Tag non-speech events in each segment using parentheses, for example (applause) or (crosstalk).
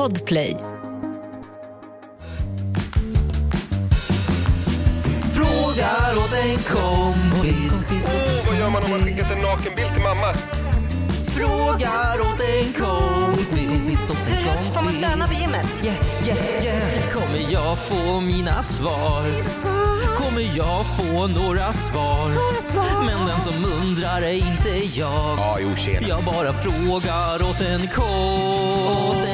Podplay. Frågar åt en kompis. Vad gör man om man skickat en nakenbild till mamma? Frågar åt en kompis. Åt en kompis. Får man stöna på gymmet? Yeah, yeah, yeah. Kommer jag få mina svar? Kommer jag få några svar? Men den som undrar är inte jag. Jag bara frågar åt en kompis.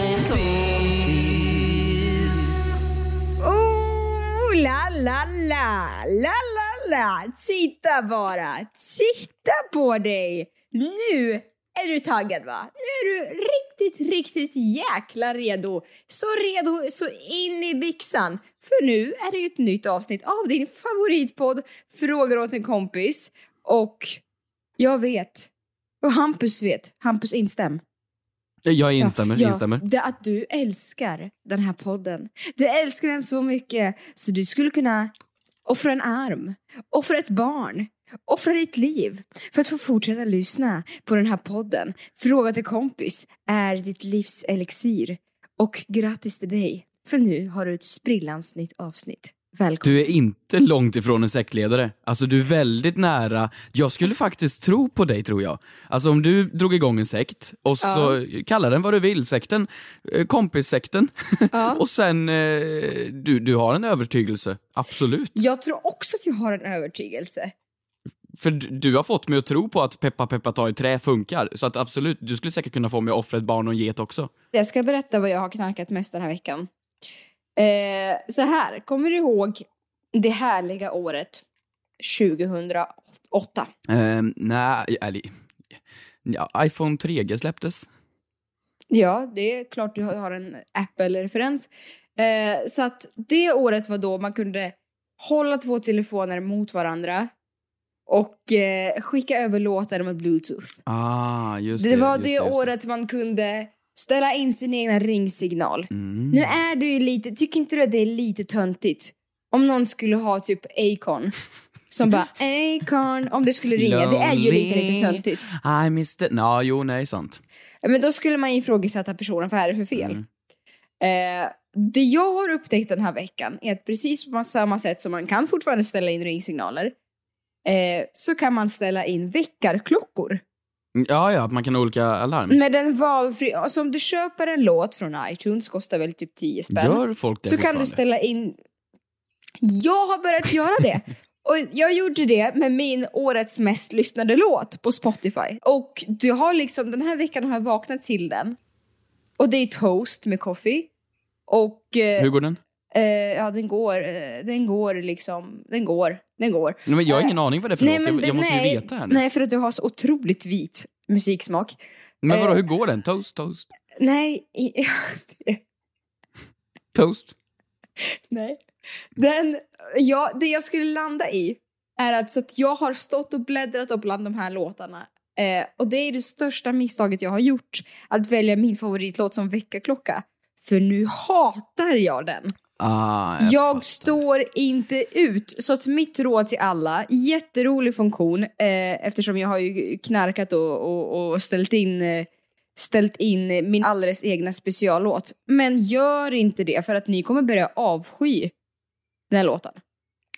Oh, la, la, la, la, la, la. Titta bara, titta på dig. Nu är du taggad va? Nu är du riktigt, riktigt jäkla redo. Så redo så in i byxan. För nu är det ju ett nytt avsnitt av din favoritpodd Frågar åt en kompis. Och jag vet, och Hampus vet, Hampus instäm. Jag instämmer, Ja, instämmer. Det att du älskar den här podden. Du älskar den så mycket så du skulle kunna offra en arm, offra ett barn, offra ditt liv för att få fortsätta lyssna på den här podden. Fråga till kompis är ditt livs elixir. Och grattis till dig, för nu har du ett sprillans nytt avsnitt. Välkommen. Du är inte långt ifrån en sektledare. Alltså du är väldigt nära. Jag skulle faktiskt tro på dig tror jag. Alltså om du drog igång en sekt och så kalla den vad du vill, sekten, eh, kompissekten. (laughs) och sen, eh, du, du har en övertygelse. Absolut. Jag tror också att jag har en övertygelse. För du, du har fått mig att tro på att peppa peppa ta i trä funkar. Så att absolut, du skulle säkert kunna få mig att offra ett barn och en get också. Jag ska berätta vad jag har knarkat mest den här veckan. Eh, så här, kommer du ihåg det härliga året 2008? Eh, nej, eller... Ja, iPhone 3G släpptes. Ja, det är klart du har en Apple-referens. Eh, så att det året var då man kunde hålla två telefoner mot varandra och eh, skicka över låtar med bluetooth. Ah, just det. Det var just det just året man kunde ställa in sin egen ringsignal. Mm. Nu är det ju lite, tycker inte du att det är lite töntigt? Om någon skulle ha typ Acon som bara (laughs) Acon, om det skulle ringa, det är ju lite lite töntigt. I missed it. Nå, jo, nej, sant. Men då skulle man ifrågasätta personen, vad är det för fel? Mm. Eh, det jag har upptäckt den här veckan är att precis på samma sätt som man kan fortfarande ställa in ringsignaler eh, så kan man ställa in väckarklockor. Ja, ja, att man kan ha olika alarm. Med den valfri... Alltså om du köper en låt från iTunes, kostar väl typ 10 spänn. Gör folk det så kan du ställa in... Jag har börjat göra det. (laughs) Och jag gjorde det med min årets mest lyssnade låt på Spotify. Och du har liksom, den här veckan har jag vaknat till den. Och det är Toast med Coffee. Och eh, Hur går den? Eh, ja, den går, eh, den går liksom, den går, den går. Nej, men jag har ingen aning vad det är för låt. Jag, det- jag måste nej, ju veta här nu. Nej, för att du har så otroligt vit musiksmak. Men vadå, eh, hur går den? Toast, toast, Nej, (laughs) toast. Nej. Den, ja, det jag skulle landa i är att, så att jag har stått och bläddrat upp bland de här låtarna eh, och det är det största misstaget jag har gjort att välja min favoritlåt som väckarklocka. För nu hatar jag den. Ah, Jag, jag, står inte ut. Så att mitt råd till alla, jätterolig funktion eh, eftersom jag har ju knarkat och, och, och ställt in eh, ställt in min alldeles egna speciallåt. Men gör inte det för att ni kommer börja avsky den här låten.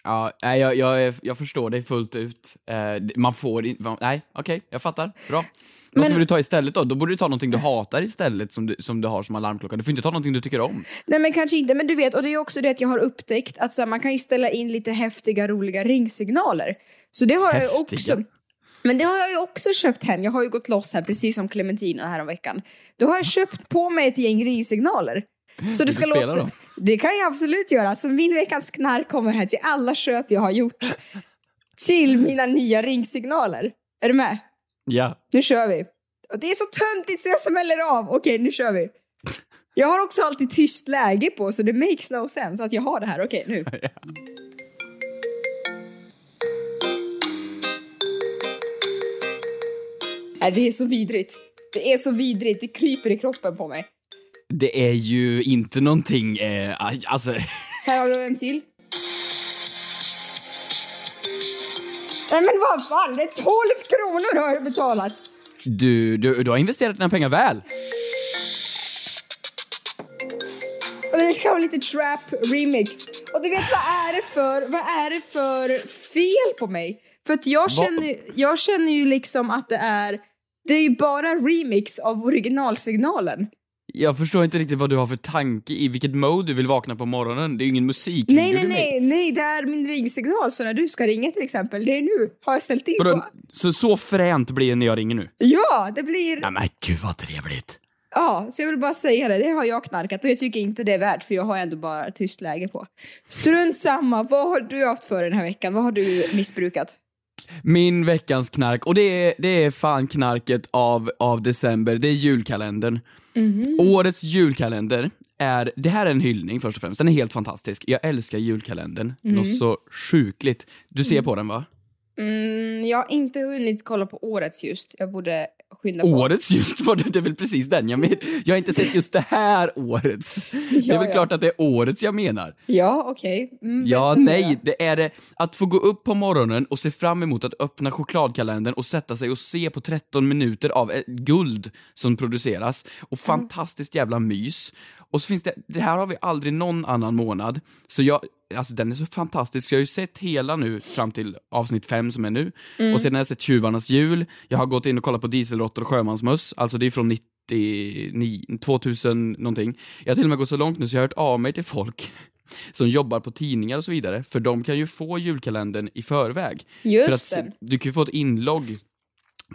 Ja, nej, jag, jag, jag förstår dig fullt ut. Eh, man får inte... Nej, okej, jag fattar. Bra. Vad ska du ta istället då? Då borde du ta någonting du hatar istället som du, som du har som alarmklocka. Du får inte ta någonting du tycker om. Nej men kanske inte, men du vet, och det är också det att jag har upptäckt att så här, man kan ju ställa in lite häftiga, roliga ringsignaler. Så det har jag Häftiga? också. Men det har jag ju också köpt hem. Jag har ju gått loss här, precis som Clementina här om veckan. Då har jag köpt på mig ett gäng ringsignaler. Så det du ska låta... dem? Det kan jag absolut göra. Så min veckans knark kommer här till alla köp jag har gjort. Till mina nya ringsignaler. Är du med? Ja. Nu kör vi. Och det är så töntigt så jag smäller av. Okej, nu kör vi. Jag har också alltid tyst läge på så det makes no sense att jag har det här. Okej, nu. (laughs) Nej, det är så vidrigt. Det är så vidrigt. Det kryper i kroppen på mig. Det är ju inte någonting, eh, alltså... (laughs) Här har vi en till. Nej men vad fan, det är 12 kronor har jag betalat. Du, du, du har investerat dina pengar väl. Och det ska vara lite trap remix. Och du vet vad är det för, vad är det för fel på mig? För att jag känner, jag känner ju liksom att det är, det är ju bara remix av originalsignalen. Jag förstår inte riktigt vad du har för tanke i vilket mode du vill vakna på morgonen. Det är ju ingen musik. Nej, nej, nej, nej, det är min ringsignal. Så när du ska ringa till exempel, det är nu, har jag ställt in Vadå, på. så, så fränt blir det när jag ringer nu? Ja, det blir... Nej men gud vad trevligt. Ja, så jag vill bara säga det. Det har jag knarkat och jag tycker inte det är värt för jag har ändå bara tyst läge på. Strunt samma. Vad har du haft för den här veckan? Vad har du missbrukat? Min veckans knark, och det är, det är fan knarket av, av december, det är julkalendern. Årets julkalender är, det här är en hyllning först och främst, den är helt fantastisk. Jag älskar julkalendern, något så sjukligt. Du ser på den va? Mm, jag har inte hunnit kolla på årets just. Jag borde skynda på. Årets just, (laughs) var det, det är väl precis den jag menar. Jag har inte sett just det här årets. (laughs) det är Ja, väl ja. klart att det är årets jag menar. Ja, okej. Mm, Ja, nej, det är det. Att få gå upp på morgonen och se fram emot att öppna chokladkalendern och sätta sig och se på 13 minuter av eh, guld som produceras. Och fantastiskt jävla mys. Och så finns det, det här har vi aldrig någon annan månad. Så jag, alltså den är så fantastisk. Jag har ju sett hela nu fram till avsnitt fem som är nu. Och sen har jag sett Tjuvarnas jul. Jag har gått in och kollat på Dieselråttor och Sjömansmöss. Alltså det är från 99, 2000 någonting. Jag har till och med gått så långt nu så jag har hört av mig till folk (laughs) som jobbar på tidningar och så vidare, för de kan ju få julkalendern i förväg. Just för att, det. Du kan ju få ett inlogg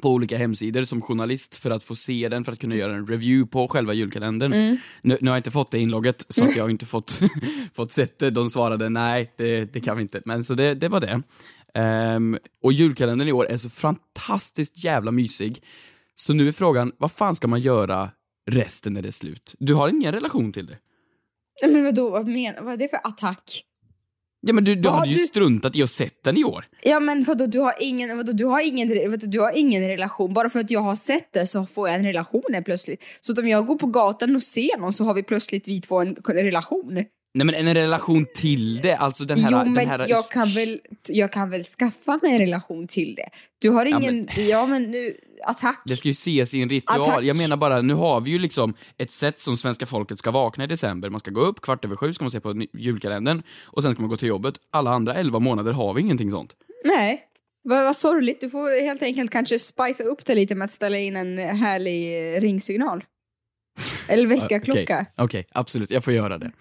på olika hemsidor som journalist för att få se den, för att kunna göra en review på själva julkalendern. Mm. Nu, nu har jag inte fått det inlogget, så att jag har inte fått, (laughs) fått sett det. De svarade nej, det, det kan vi inte. Men så det, det var det. Ehm, och julkalendern i år är så fantastiskt jävla mysig. Så nu är frågan, vad fan ska man göra resten när det är slut? Du har ingen relation till det? Men vadå, vad, men, vad är det för attack? Ja men du, du Vad hade ju du- struntat i att sett den i år. Ja men vadå, du har ingen, vadå, du har ingen, vadå, du har ingen relation. Bara för att jag har sett det så får jag en relation plötsligt. Så att om jag går på gatan och ser någon så har vi plötsligt vi två en relation. Nej men en relation till det, alltså den här... jo men här jag kan väl, jag kan väl skaffa mig en relation till det. Du har Ja, ingen, ja men, nu, attack. Det ska ju ses i en ritual. Attack. Jag menar bara, nu har vi ju liksom ett sätt som svenska folket ska vakna i december. Man ska gå upp, kvart över sju ska man se på julkalendern och sen ska man gå till jobbet. Alla andra elva månader har vi ingenting sånt. Nej. Vad, vad sorgligt, du får helt enkelt kanske spicea upp det lite med att ställa in en härlig eh, ringsignal. (laughs) Eller väckarklocka. Okej, okej, absolut, jag får göra det.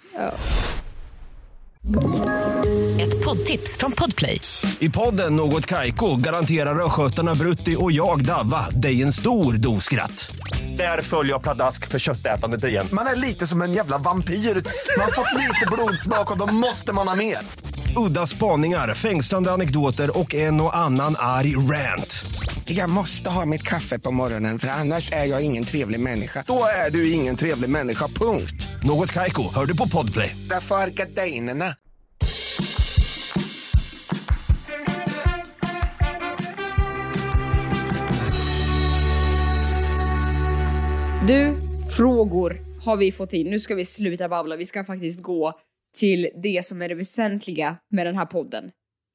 Ett poddtips från Podplay. I podden Något Kaiko garanterar östgötarna Brutti och jag, Davva, dig en stor dos skratt. Där följer jag pladask för köttätandet igen. Man är lite som en jävla vampyr. Man har fått lite blodsmak och då måste man ha mer. Udda spaningar, fängslande anekdoter och en och annan arg rant. Jag måste ha mitt kaffe på morgonen för annars är jag ingen trevlig människa. Då är du ingen trevlig människa, punkt. Något Kaiko, hör du på Podplay. Därför är gardinerna. Du, frågor har vi fått in. Nu ska vi sluta babbla. Vi ska faktiskt gå till det som är det väsentliga med den här podden.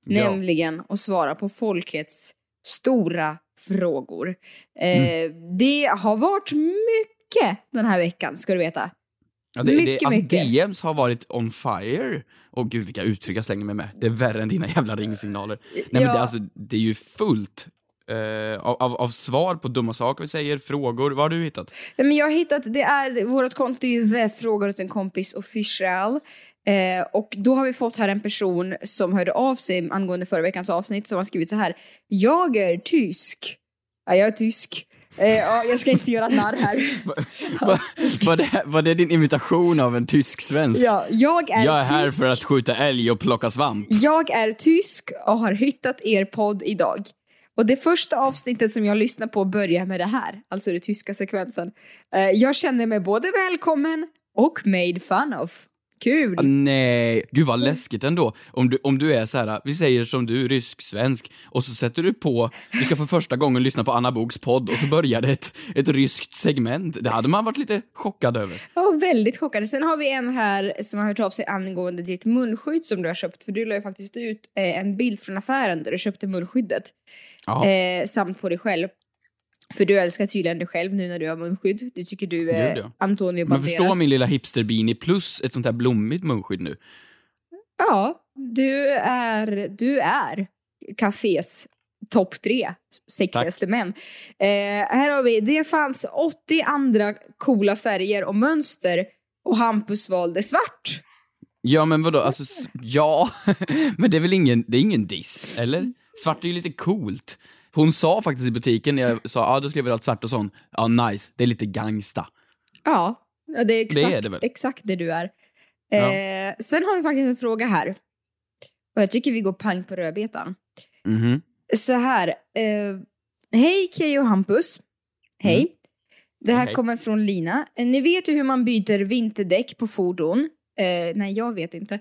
Ja. Nämligen att svara på folkets stora frågor. Eh, Det har varit mycket den här veckan, ska du veta. Ja, det, det, Mycket, alltså, mycket. DMs har varit on fire. Och gud vilka uttryck jag slänger mig med. Det är värre än dina jävla ringsignaler. Nej men Ja. det, alltså, det är ju fullt eh, av, av, av svar på dumma saker vi säger, frågor. Vad har du hittat? Nej, Men jag har hittat, det är vårt konto är The Frågar åt en kompis official. Eh, och då har vi fått här en person som hörde av sig angående förra veckans avsnitt som har skrivit så här. Jag är tysk. Ja, jag är tysk. Eh, ja, jag ska inte göra narr här. (laughs) Va, var, det, var det din imitation av en tysk-svensk? Ja, jag är, Jag är här tysk. för att skjuta älg och plocka svamp. Jag är tysk och har hittat er podd idag. Och det första avsnittet som jag lyssnar på börjar med det här, alltså den tyska sekvensen. Eh, jag känner mig både välkommen och made fun of. Kul! Ah, nej, gud vad läskigt ändå. Om du, om du är så här, vi säger som du, rysk-svensk, och så sätter du på, du ska för första gången lyssna på Anna Boks podd och så börjar det ett, ett ryskt segment. Det hade man varit lite chockad över. Var väldigt chockad. Sen har vi en här som har hört av sig angående ditt munskydd som du har köpt. För du la ju faktiskt ut eh, en bild från affären där du köpte munskyddet. Ja. Eh, samt på dig själv. För du älskar tydligen dig själv nu när du har munskydd. Du tycker du är Gud, ja. Antonio Men Banderas. förstå min lilla hipsterbeanie plus ett sånt här blommigt munskydd nu. Ja, du är, du är cafés topp tre sexigaste män. Eh, här har vi, det fanns 80 andra coola färger och mönster och Hampus valde svart. Ja men vadå, alltså ja, (laughs) men det är väl ingen, det är ingen diss, eller? Svart är ju lite coolt. Hon sa faktiskt i butiken när jag sa ja ah, då skulle jag vilja ha ett och sån, ja nice, det är lite gangsta. Ja, ja, det är exakt Det är det väl? exakt det du är. Eh, sen har vi faktiskt en fråga här. Och jag tycker vi går pang på rödbetan. Mhm. Så här. Eh, hej Keyyo och Hampus. Hej. Det här Mm. Hej. kommer från Lina. Eh, Ni vet ju hur man byter vinterdäck på fordon. Eh, nej, jag vet inte.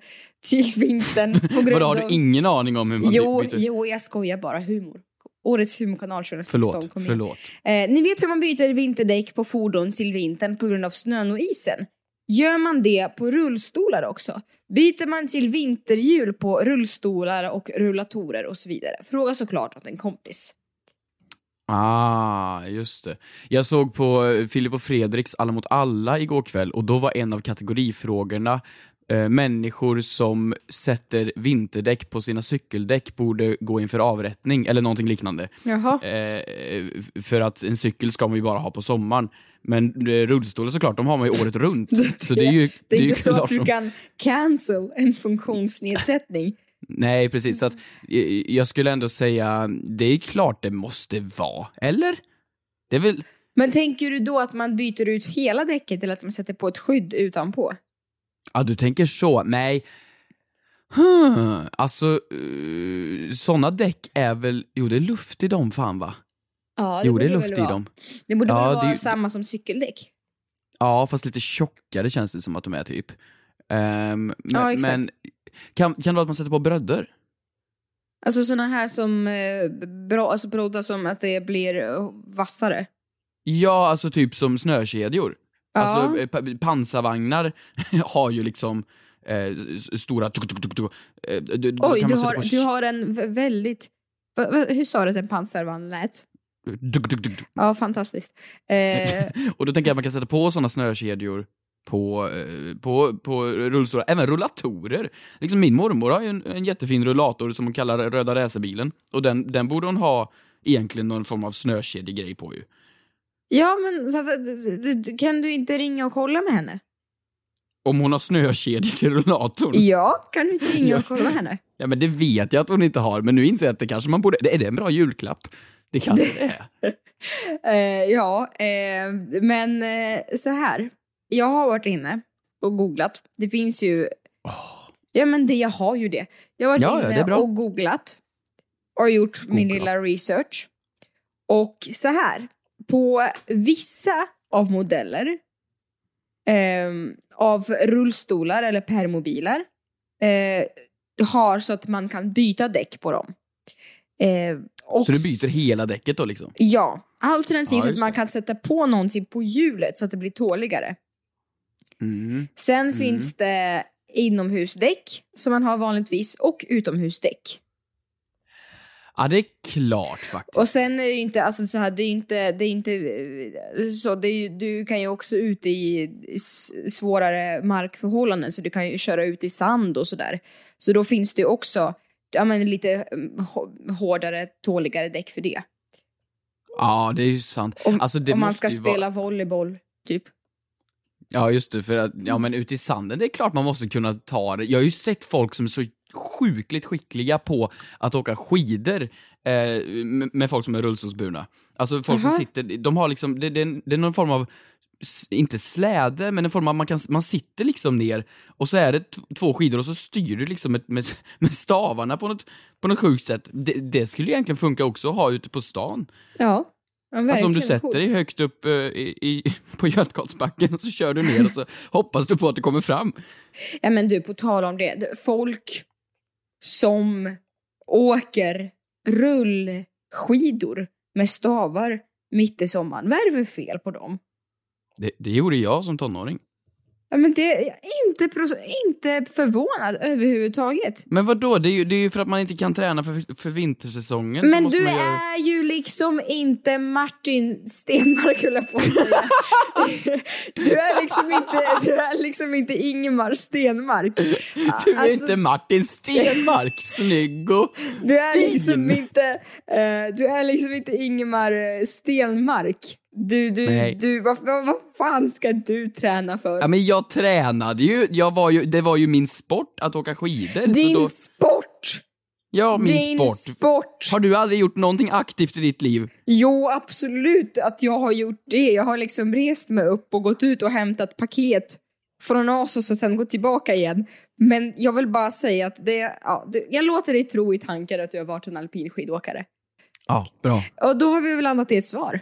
Till vintern på grund (laughs) Vadå, har du ingen aning om hur man jo, byter? jo, jag skojar bara. Humor. Årets humorkanal 2016 Förlåt, kom igen. förlåt. Eh, ni vet hur man byter vinterdäck på fordon till vintern på grund av snön och isen. Gör man det på rullstolar också? Byter man till vinterhjul på rullstolar och rullatorer och så vidare? Fråga såklart åt en kompis. Ah, just det. Jag såg på eh, Filip och Fredriks Alla mot alla igår kväll och då var en av kategorifrågorna eh, människor som sätter vinterdäck på sina cykeldäck borde gå inför avrättning eller någonting liknande. Jaha. Eh, för att en cykel ska man ju bara ha på sommaren. Men eh, rullstolar såklart, de har man ju året runt. (laughs) Så det är ju, Det är inte så att du som- kan cancel en funktionsnedsättning. Nej, precis. Så att, eh, jag skulle ändå säga, det är klart det måste vara. Eller? Det är väl... Men tänker du då att man byter ut hela däcket eller att man sätter på ett skydd utanpå? Ja, du tänker så. Nej. Hmm. Alltså, uh, såna däck är väl... Jo, det är luft i dem fan va? Ja, Jo, det är borde luft i vara. dem. Det borde Ja, väl det vara samma som cykeldäck? Ja, fast lite tjockare känns det som att de är typ. Ehm, men, Ja, exakt. men kan, kan det vara att man sätter på bröder? Alltså såna här som eh, bra, alltså brodda som att det blir eh, vassare. Ja, alltså typ som snökedjor. Ja. Alltså eh, pa- pansarvagnar (laughs) har ju liksom eh, stora... Tuk, tuk, tuk, eh, Oj, du har, på du har en vä- väldigt... Hur sa du att en pansarvagn lät? Tuk, tuk, tuk. Ja, fantastiskt. Eh, (laughs) Och då tänker jag att man kan sätta på sådana snökedjor på, eh, på, på rullstolar, även rullatorer. Liksom min mormor har ju en, en jättefin rullator som hon kallar Röda racerbilen. Och den, den borde hon ha egentligen någon form av snökedjegrej på ju. Ja, men kan du inte ringa och kolla med henne? Om hon har snökedjor till rullatorn. Ja, kan du inte ringa och kolla henne? (laughs) Ja men det vet jag att hon inte har, men nu inser jag att det kanske man borde... Är det en bra julklapp? Det kanske det är. (laughs) Eh, ja, eh, men eh, så här. Jag har varit inne och googlat. Det finns ju... Ja, men det, jag har ju det. Jag har varit Ja, ja, inne bra. och googlat och gjort min Googlat. lilla research. Och så här. På vissa av modeller ehm, av rullstolar eller permobiler eh, har så att man kan byta däck på dem. Eh, Så du byter hela däcket då liksom? Ja, alternativt Ja, att man kan sätta på någonting på hjulet så att det blir tåligare. Mm. Sen finns det inomhusdäck som man har vanligtvis och utomhusdäck. Ja, det är klart faktiskt. Och sen är det ju inte, alltså så här, det är inte, det är inte så, det är du kan ju också ut i svårare markförhållanden så du kan ju köra ut i sand och sådär. Så då finns det också, ja men lite mm, hå- hårdare, tåligare däck för det. Ja, det är ju sant. Om, alltså, om man ska ju vara- spela volleyboll, typ. Ja, just det. För att, ja men ute i sanden, det är klart man måste kunna ta det. Jag har ju sett folk som är så sjukligt skickliga på att åka skidor eh, med, folk som är rullstolsburna. Alltså folk som Aha. sitter, de har liksom, det, det, är- det är någon form av, inte släde, men en form av, man, kan, man sitter liksom ner och så är det t- två skidor och så styr du liksom med, med, (laughs) med stavarna på något, på något sjukt sätt. Det, det skulle ju egentligen funka också att ha ute på stan. Ja. ja Alltså om du sätter dig högt upp eh, i, i, (laughs) på Götgatsbacken och så kör du ner och så (laughs) hoppas du på att det kommer fram. Ja men du, på tal om det- Folk som åker rullskidor med stavar mitt i sommaren. Vad är det för fel på dem? Det, det gjorde jag som tonåring. Ja, men det jag är inte, inte förvånad överhuvudtaget. Men vad då? Det är ju, det är ju för att man inte kan träna för, för vintersäsongen. Men du göra... är ju liksom inte Martin Stenmark höll jag på att säga. (laughs) Du är liksom inte, du är liksom inte Ingemar Stenmark. Du är Alltså, inte Martin Stenmark, snygg och Du är fin. liksom inte, eh, du är liksom inte Ingemar Stenmark. Du, du, Nej. du, vad, vad, vad fan ska du träna för? Ja men jag tränade ju, jag var ju, det var ju min sport att åka skidor. Din då, sport! ja, min Din sport. sport! Har du aldrig gjort någonting aktivt i ditt liv? Jo, absolut att jag har gjort det. Jag har liksom rest mig upp och gått ut och hämtat paket från Asos och sen gått tillbaka igen. Men jag vill bara säga att det, ja, jag låter dig tro i tankar att du har varit en alpin skidåkare. Ja, bra. Och då har vi väl landat i ett svar.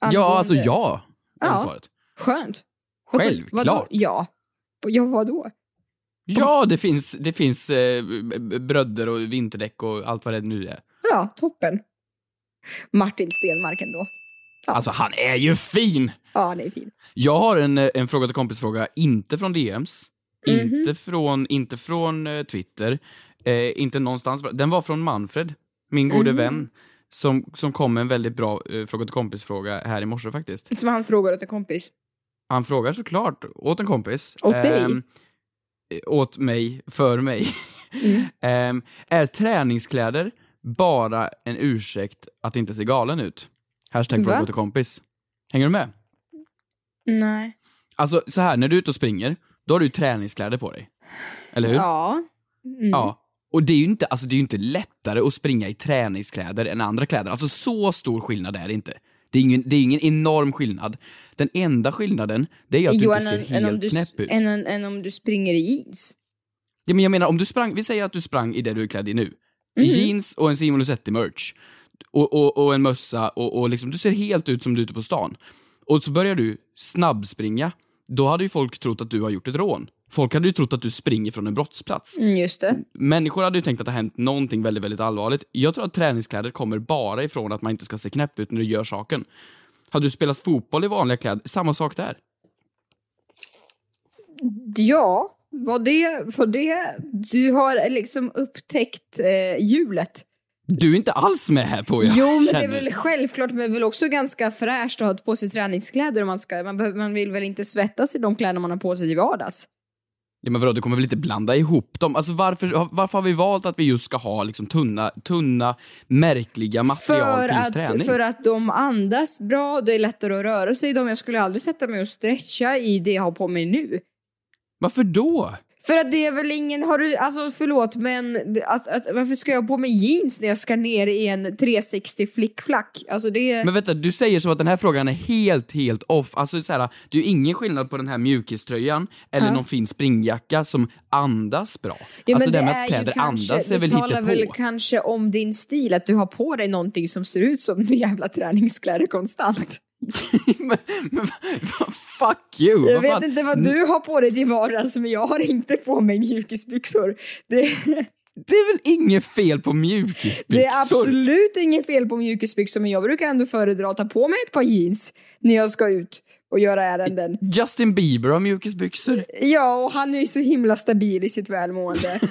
Ja, Angående- alltså ja. Ja. svaret. Skönt. Självklart. Vadå? Ja. Ja, vadå? Ja, det finns, det finns eh, bröder och vinterdäck och allt vad det nu är. Ja, toppen. Martin Stenmark ändå. Ja. Alltså han är ju fin! Ja, han är fin. Jag har en, eh, en fråga till kompis-fråga, inte från DMs, Mhm. inte från, inte från eh, Twitter, eh, inte någonstans. Den var från Manfred, min gode Mhm. vän, som, som kom med en väldigt bra eh, fråga till kompis-fråga här i morse faktiskt. Som han frågar åt en kompis. Han frågar såklart åt en kompis. Åt dig? Ehm, eh, åt mig, för mig. Mm. (laughs) Ehm, är träningskläder bara en ursäkt att inte se galen ut? Hashtag fråga åt en kompis. Hänger du med? Nej. Alltså så här, när du är ute och springer, då har du träningskläder på dig. Eller hur? Ja. Mm. Ja. Och det är ju inte, alltså det är inte lättare att springa i träningskläder än andra kläder. Alltså så stor skillnad är det inte. Det är ingen, det är ingen enorm skillnad. Den enda skillnaden, det är att Jo, du inte ser än, helt du, knäpp ut. än, än, än om du springer i jeans. Ja, men jag menar, om du sprang, vi säger att du sprang i det du är klädd i nu. Mhm. Jeans och en Simon Lusetti-merch. Och, och, och en mössa och, och liksom, du ser helt ut som du är ute på stan. Och så börjar du snabbspringa. Då hade ju folk trott att du har gjort ett rån. Folk hade ju trott att du springer från en brottsplats. Mm, just det. Människor hade ju tänkt att det har hänt någonting väldigt, väldigt allvarligt. Jag tror att träningskläder kommer bara ifrån att man inte ska se knäpp ut när du gör saken. Hade du spelat fotboll i vanliga kläder, samma sak där. Ja, vad det, vad det... Du har liksom upptäckt eh, hjulet. Du är inte alls med här på jag Jo, men det känner. är väl självklart, men det är väl också ganska fräscht att ha på sig träningskläder om man ska... Man, man vill väl inte svettas i de kläder man har på sig i vardags? Ja men vadå, du kommer väl inte blanda ihop dem? Alltså varför, varför har vi valt att vi just ska ha liksom tunna, tunna, märkliga material För till att, träning? för att de andas bra, det är lättare att röra sig i dem. Jag skulle aldrig sätta mig och stretcha i det jag har på mig nu. Varför då? För att det är väl ingen, har du, alltså förlåt men det- att, att, varför ska jag på mig jeans när jag ska ner i en 360 flickflack? Alltså det... Men vänta, du säger så att den här frågan är helt, helt off. Alltså så här, det är ju ingen skillnad på den här mjukiströjan eller någon fin springjacka som andas bra. Ja, alltså men det med är att kläder kanske, andas är det väl talar inte väl på. kanske om din stil, att du har på dig någonting som ser ut som jävla träningskläder konstant. (laughs) men, men, fuck you! Jag vet fan? inte vad du har på dig till vardags, men jag har inte på mig mjukisbyxor. Det, Det är väl inget fel på mjukisbyxor? det är absolut inget fel på mjukisbyxor, men jag brukar ändå föredra att ta på mig ett par jeans när jag ska ut och göra ärenden. Justin Bieber har mjukisbyxor. Ja, och han är ju så himla stabil i sitt välmående. (laughs)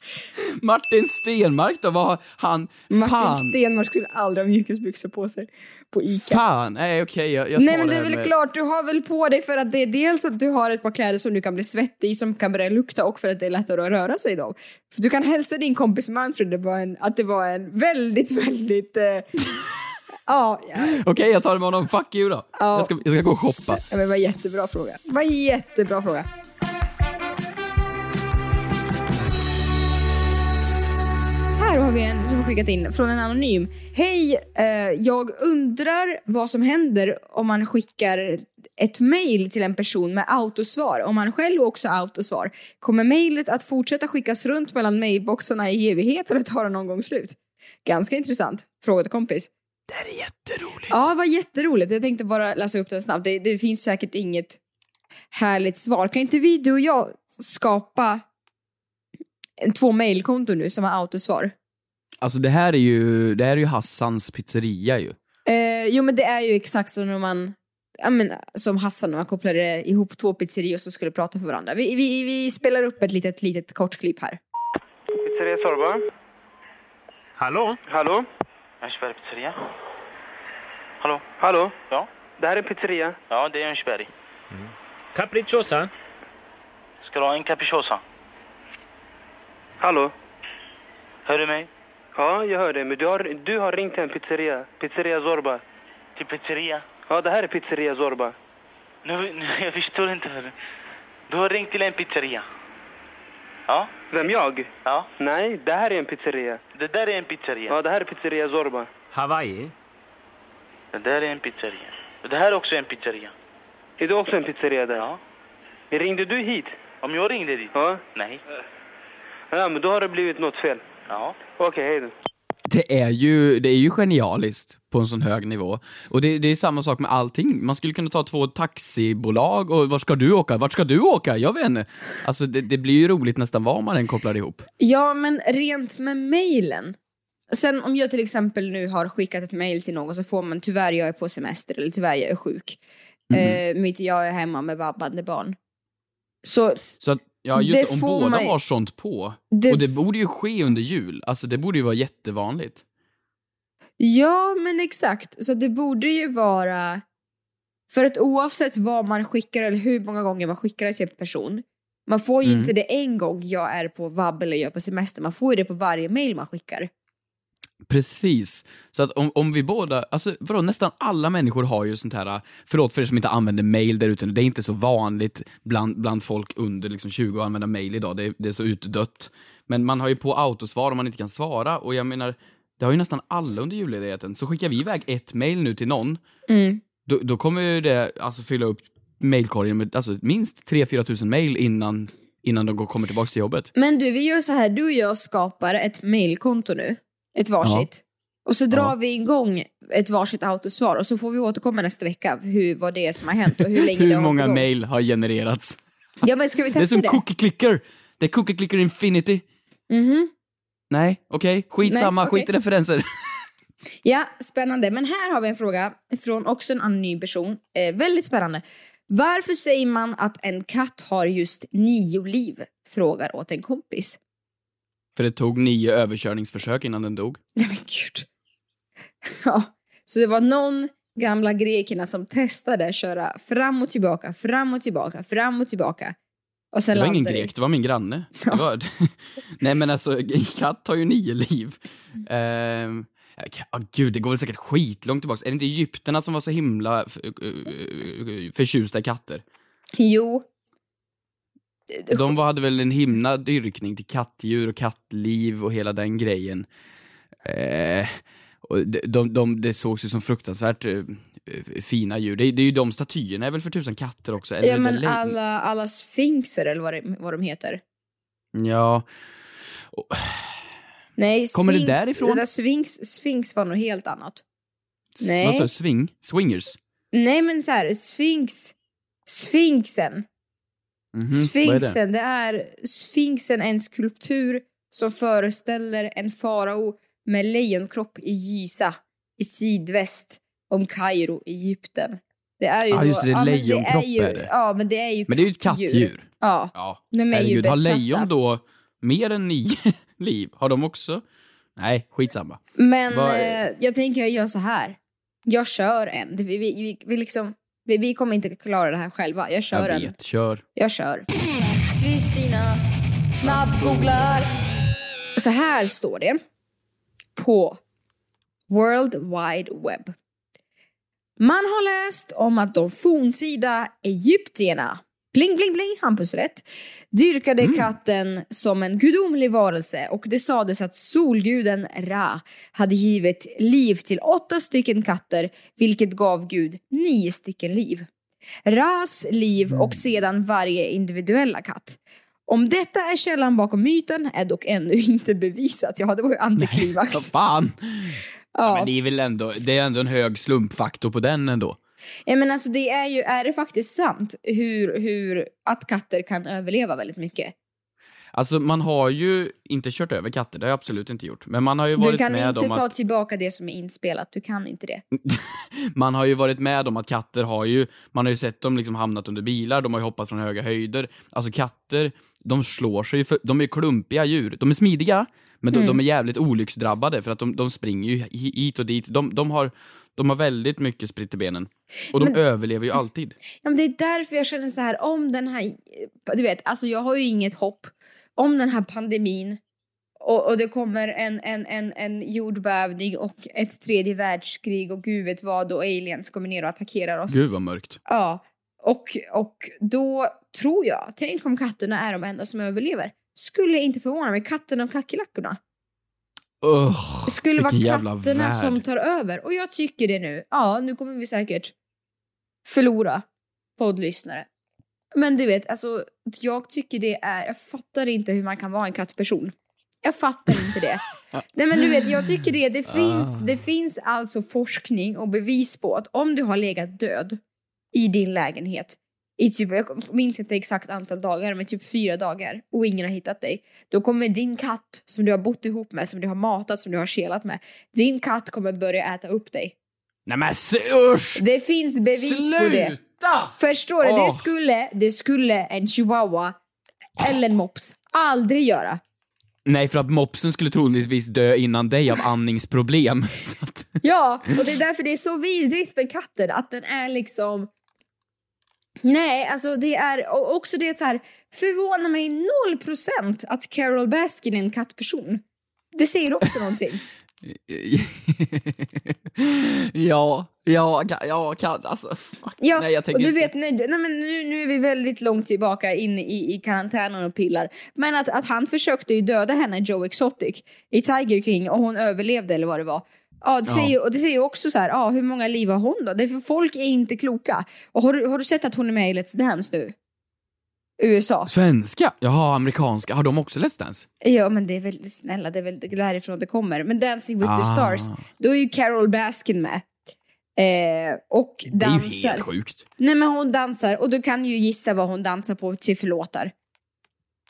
(laughs) Martin Stenmark då, vad har han? Martin fan, Stenmark skulle aldrig ha mjukisbyxor på sig på Ica. fan, nej okej jag, jag tar Nej men det är väl med... klart, du har väl på dig för att det är dels att du har ett par kläder som du kan bli svettig i, som kan börja lukta och för att det är lättare att röra sig i dem. För du kan hälsa din kompis Manfred det var en, att det var en väldigt, väldigt... Eh, (laughs) ja, ja, Okej, jag tar det med honom. Fuck you då. Ja. Jag, ska, jag ska gå och shoppa. men det var jättebra fråga. Var jättebra fråga. Här har vi en som skickat in från en anonym. Hej, eh, jag undrar vad som händer om man skickar ett mail till en person med autosvar. Om man själv också har autosvar. Kommer mejlet att fortsätta skickas runt mellan mailboxarna i evighet eller tar det någon gång slut? Ganska intressant. Fråga till kompis. Det här är jätteroligt. Ja, vad jätteroligt. Jag tänkte bara läsa upp den snabbt. Det, det finns säkert inget härligt svar. Kan inte vi, du och jag, skapa två mailkonton nu som har autosvar? Alltså det här är ju, det här är ju Hassans pizzeria ju. Eh, jo, men det är ju exakt som när man ja, men, som Hassan när man kopplade ihop två pizzerior som skulle prata för varandra. Vi, vi, vi spelar upp ett litet, litet kort klipp här. Pizzeria Sorba. Hallå? Hallå? Örnsberg pizzeria? Hallå? Hallå? Ja? Det här är pizzeria. Ja, det är Örnsberg. Capricciosa? Ska du ha en capricciosa? Hallå? Hör du mig? Ja, jag hör dig. Men du har, du har ringt till en pizzeria. Pizzeria Zorba. Till pizzeria? Ja, det här är pizzeria Zorba. Nu, nu, (laughs) jag förstår inte. Du har ringt till en pizzeria? Ja? Vem, jag? Ja? Nej, det här är en pizzeria. Det där är en pizzeria. Ja, det här är pizzeria Zorba. Hawaii? Det där är en pizzeria. Det här är också en pizzeria. Är du också en pizzeria där? Ja. Ringde du hit? Om jag ringde dit? Ja. Nej. Ja, men då har det blivit något fel. Ja. Okej, hej då. Det är ju, det är ju genialiskt på en sån hög nivå. Och det, det är samma sak med allting. Man skulle kunna ta två taxibolag och var ska du åka? Vart ska du åka? Jag vet inte. Alltså det, det blir ju roligt nästan vad man än kopplar ihop. Ja, men rent med mejlen. Sen om jag till exempel nu har skickat ett mejl till någon så får man tyvärr jag är på semester eller tyvärr jag är sjuk. Mm. Eh, mitt jag är hemma med vabbande barn. Så Så att, ja just Det det, om båda man har sånt på. Det och det borde ju ske under jul. Alltså det borde ju vara jättevanligt. Ja, men exakt. Så det borde ju vara... För att oavsett vad man skickar eller hur många gånger man skickar det till en person, man får ju Mm. inte det en gång jag är på vab eller jag är på semester, man får ju det på varje mail man skickar. Precis. Så att om, om vi båda, alltså vadå, nästan alla människor har ju sånt här, förlåt för er som inte använder mail där ute, det är inte så vanligt bland, bland folk under liksom 20 att använda mail idag, det är, det är så utdött. Men man har ju på autosvar om man inte kan svara och jag menar, det har ju nästan alla under julledigheten. Så skickar vi iväg ett mail nu till någon, Mm. då, då kommer ju det alltså fylla upp mailkorgen med alltså, minst 3-4 tusen mail innan, innan de går, kommer tillbaka till jobbet. Men du, vi gör så här, du och jag skapar ett mailkonto nu, ett varsitt. Och så drar Ja. vi igång ett varsitt autosvar och så får vi återkomma nästa vecka hur, vad det är som har hänt och hur länge (laughs) det Hur har många mail har genererats? Ja men ska vi (laughs) Det är testa som det? cookie clicker. Det är cookie clicker infinity. Mhm. Nej, okej. Skitsamma, Nej, okej. skit i referenser. (laughs) Ja, spännande. Men här har vi en fråga från också en anonym person. Eh, väldigt spännande. Varför säger man att en katt har just nio liv? Frågar åt en kompis. För det tog nio överkörningsförsök innan den dog. Nej men gud. (laughs) Ja, så det var någon gamla grekerna som testade köra fram och tillbaka, fram och tillbaka, fram och tillbaka. Och sen Det var ingen grek, det var min granne. (laughs) Var... (laughs) Nej men alltså, en katt har ju nio liv. Ehm, ja, gud, det går väl säkert skitlångt tillbaka. Är det inte egypterna som var så himla förtjusta i katter? Jo. De hade väl en himla dyrkning till kattdjur och kattliv och hela den grejen. Eh, och de, de, de, det sågs ju som fruktansvärt eh, fina djur. Det, det är ju de statyerna är väl för tusan katter också? Eller Ja men alla, alla sfinxer eller vad, det, vad de heter. Ja. Och- Nej, Kommer det Sphinx, därifrån? Det Sphinx, Sphinx var något helt annat. Nej. Vad sa du? Swing? Swingers? Nej men så här, Sphinx, Sphinxen. Mhm, Vad är det? Sphinxen, det? är Sphinxen är en skulptur som föreställer en farao med lejonkropp i Giza i sydväst om Kairo, Egypten. Det är ju Ja, då- just det, det är lejonkropp ju, är det. Ja, men det är ju Men det är ju ett kattdjur. Ja, Ja, de är ju herregud. Har besatta. lejon då mer än nio (laughs) liv? Har de också? Nej, skitsamma. Men Vad är- eh, jag tänker jag gör så här. Jag kör en. Vi, vi, vi, vi, liksom, vi, vi kommer inte klara det här själva. Jag kör Jag en. vet, kör. Jag kör. Kristina snabbgooglar. Så här står det på World Wide Web. Man har läst om att de forntida egyptierna, bling bling bling, Hampus rätt, dyrkade katten som en gudomlig varelse och det sades att solguden Ra hade givit liv till åtta stycken katter vilket gav Gud nio stycken liv. Ras liv och sedan varje individuella katt. Om detta är källan bakom myten är dock ännu inte bevisat. Ja, det var ju antiklimax. Vad fan! Ja. Men det är väl ändå, det är ändå en hög slumpfaktor på den ändå. Ja, men alltså det är ju, är det faktiskt sant hur, hur, att katter kan överleva väldigt mycket? Alltså man har ju inte kört över katter, det har jag absolut inte gjort. Men man har ju varit Du kan med inte om ta att... tillbaka det som är inspelat. Du kan inte det. (laughs) Man har ju varit med om att katter har ju, man har ju sett dem liksom hamnat under bilar, de har ju hoppat från höga höjder. Alltså katter, de slår sig ju för, de är klumpiga djur. De är smidiga, men de, Mm. de är jävligt olycksdrabbade för att de, de springer ju hi- hit och dit. De, de, har, de har väldigt mycket spritt i benen. Och de Men- överlever ju alltid. Ja, men det är därför jag känner så här, om den här... Du vet, alltså jag har ju inget hopp. Om den här pandemin och, och det kommer en, en, en, en jordbävning och ett tredje världskrig och gud vet vad och aliens kommer ner och attackerar oss. Gud vad mörkt. Ja, och, och då tror jag, tänk om katterna är de enda som överlever. Skulle inte förvåna mig, katterna och kackerlackorna. Ugh, Det skulle vara katterna värld. som tar över. Och jag tycker det nu. Ja, nu kommer vi säkert förlora poddlyssnare. Men du vet, alltså jag tycker det är, jag fattar inte hur man kan vara en kattperson. Jag fattar inte det. (laughs) Nej men du vet, jag tycker det, det finns, Ah. det finns alltså forskning och bevis på att om du har legat död i din lägenhet i typ, jag minns inte exakt antal dagar, men typ fyra dagar och ingen har hittat dig. Då kommer din katt som du har bott ihop med, som du har matat, som du har kelat med. Din katt kommer börja äta upp dig. Nej men usch! Det finns bevis på det. Sluta! Förstår du? Det, Åh. skulle, det skulle en chihuahua eller en mops aldrig göra. Nej, för att mopsen skulle troligtvis dö innan dig av andningsproblem. (laughs) Att, Ja, och det är därför det är så vidrigt med katten, att den är liksom... Nej, alltså det är och också det så här, förvånar mig noll procent att Carol Baskin är en kattperson. Det säger också (laughs) någonting. ja, ja, ja, kan, alltså fuck. Ja, Nej, jag och tänker du inte. vet, nej, nej, men nu, nu är vi väldigt långt tillbaka in i, i karantänen och pillar. Men att, att han försökte ju döda henne, Joe Exotic, i Tiger King och hon överlevde eller vad det var. Ja, det Ja. säger, ju- och det säger också så här, ja, hur många liv har hon då? Det är för folk är inte kloka. Och har du, har du sett att hon är med i Let's Dance nu? USA. Svenska? Jaha, amerikanska. Har de också Let's Dance? Ja, men det är väl snälla, det är väl därifrån det kommer. Men Dancing with the Ah. stars, då är ju Carol Baskin med. Eh, och Det är ju dansar. helt sjukt. Nej men hon dansar och du kan ju gissa vad hon dansar på till för låtar.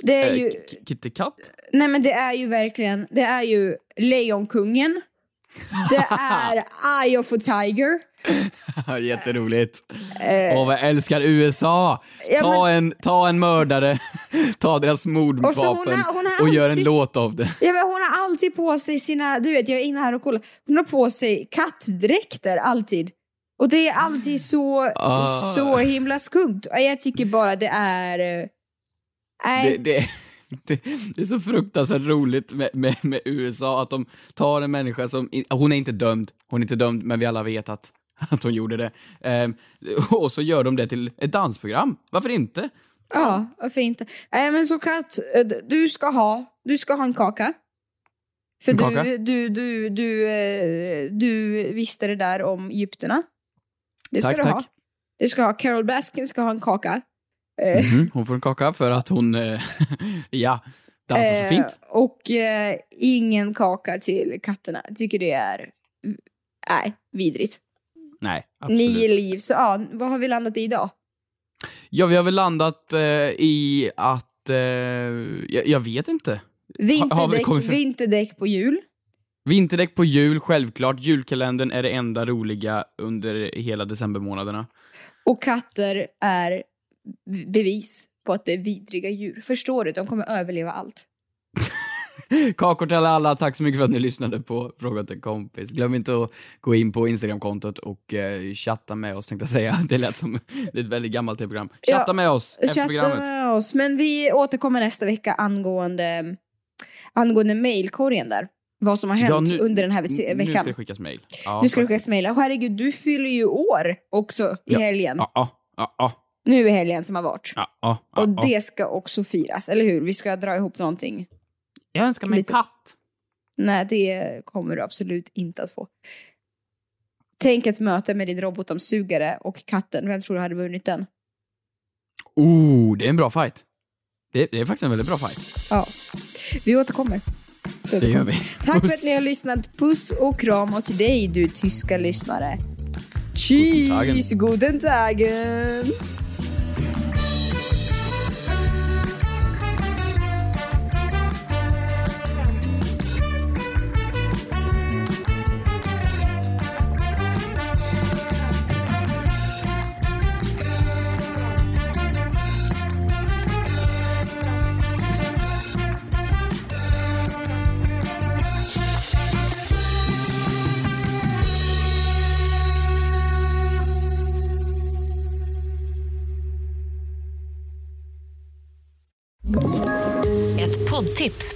Det är Eh, ju, Kitty Katt? nej men det är ju verkligen, det är ju Lejonkungen. Det är Eye of a Tiger. (laughs) Jätteroligt. Åh, vad jag älskar USA! Eh. Ja, ta, en, ta en mördare, (laughs) ta deras Och mordvapen hon har- hon har och gör en alltid- låt av det. Ja, men hon har alltid på sig sina, du vet jag är inne här och kollar, hon har på sig kattdräkter alltid. Och det är alltid så, Ah. så himla skumt. Och Jag tycker bara det är... eh, Nej. Det, det, det, det är så fruktansvärt roligt med, med, med USA, att de tar en människa som, hon är inte dömd, hon är inte dömd, men vi alla vet att, (laughs) att hon gjorde det. Ehm, och så gör de det till ett dansprogram. Varför inte? Ja, varför inte? Nej men så Kat, eh, du ska ha, du ska ha en kaka. För En du, kaka? du, du, du, eh, du visste det där om egyptierna. Det ska Tack, du tack. ha. Du ska ha, Carol Baskin ska ha en kaka. Eh, Mhm, hon får en kaka för att hon, eh, (laughs) ja, dansar så eh, fint. och ingen kaka till katterna. Tycker det är, nej, vidrigt. Nej, absolut. Nio liv, så ja, vad har vi landat i idag? Ja, vi har väl landat eh, i att, eh, jag, jag vet inte. Vinterdäck, kommit fram- vinterdäck på jul. Vinterdäck på jul, självklart. Julkalendern är det enda roliga under hela decembermånaderna. Och katter är bevis på att det är vidriga djur. Förstår du? De kommer överleva allt. (laughs) Kakor till alla, tack så mycket för att ni lyssnade på Fråga till kompis. Glöm inte att gå in på Instagramkontot och eh, chatta med oss, tänkte jag säga. (laughs) Det lät som det (laughs) är ett väldigt gammalt program. Chatta Ja, med oss efter Chatta programmet. med oss. Men vi återkommer nästa vecka angående, angående mailkorgen där. Vad som har hänt Ja, nu- under den här ve- Nu ska veckan. det skickas mejl. Ja, nu ska det skickas mejl. Herregud, du fyller ju år också i helgen. Ja, ja, ja, Nu i helgen som har varit. ja, ja, ja, Och det ska också firas, eller hur? Vi ska dra ihop någonting. Jag önskar mig en katt. Nej, det kommer du absolut inte att få. Tänk ett möte med din robotdammsugare och katten. Vem tror du hade vunnit den? Oh, det är en bra fight. Det, det är faktiskt en väldigt bra fight. Ja. Vi återkommer. Vi Det gör återkommer. vi. Tack för att ni har lyssnat. Puss och kram och till dig du tyska lyssnare. Tschüss, guten Tagen.